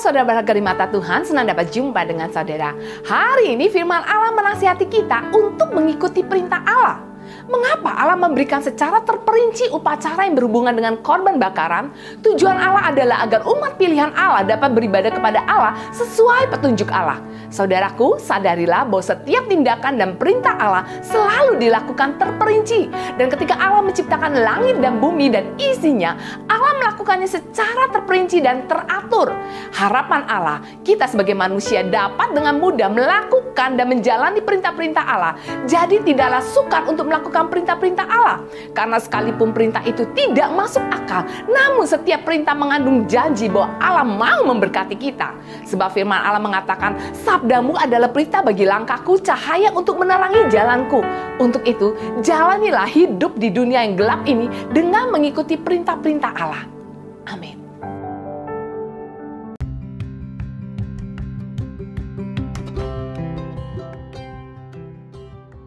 Saudara berharga di mata Tuhan, senang dapat jumpa dengan saudara. Hari ini firman Allah menasihati kita untuk mengikuti perintah Allah. Mengapa Allah memberikan secara terperinci upacara yang berhubungan dengan korban bakaran? Tujuan Allah adalah agar umat pilihan Allah dapat beribadah kepada Allah sesuai petunjuk Allah. Saudaraku, sadarilah bahwa setiap tindakan dan perintah Allah selalu dilakukan terperinci. Dan ketika Allah menciptakan langit dan bumi dan isinya, Allah melakukannya secara terperinci dan teratur. Harapan Allah, kita sebagai manusia dapat dengan mudah melakukan dan menjalani perintah-perintah Allah. Jadi tidaklah sukar untuk melakukan melakukan perintah-perintah Allah. Karena sekalipun perintah itu tidak masuk akal, namun setiap perintah mengandung janji bahwa Allah mau memberkati kita. Sebab firman Allah mengatakan, sabdamu adalah perintah bagi langkahku, cahaya untuk menerangi jalanku. Untuk itu, jalanilah hidup di dunia yang gelap ini dengan mengikuti perintah-perintah Allah. Amin.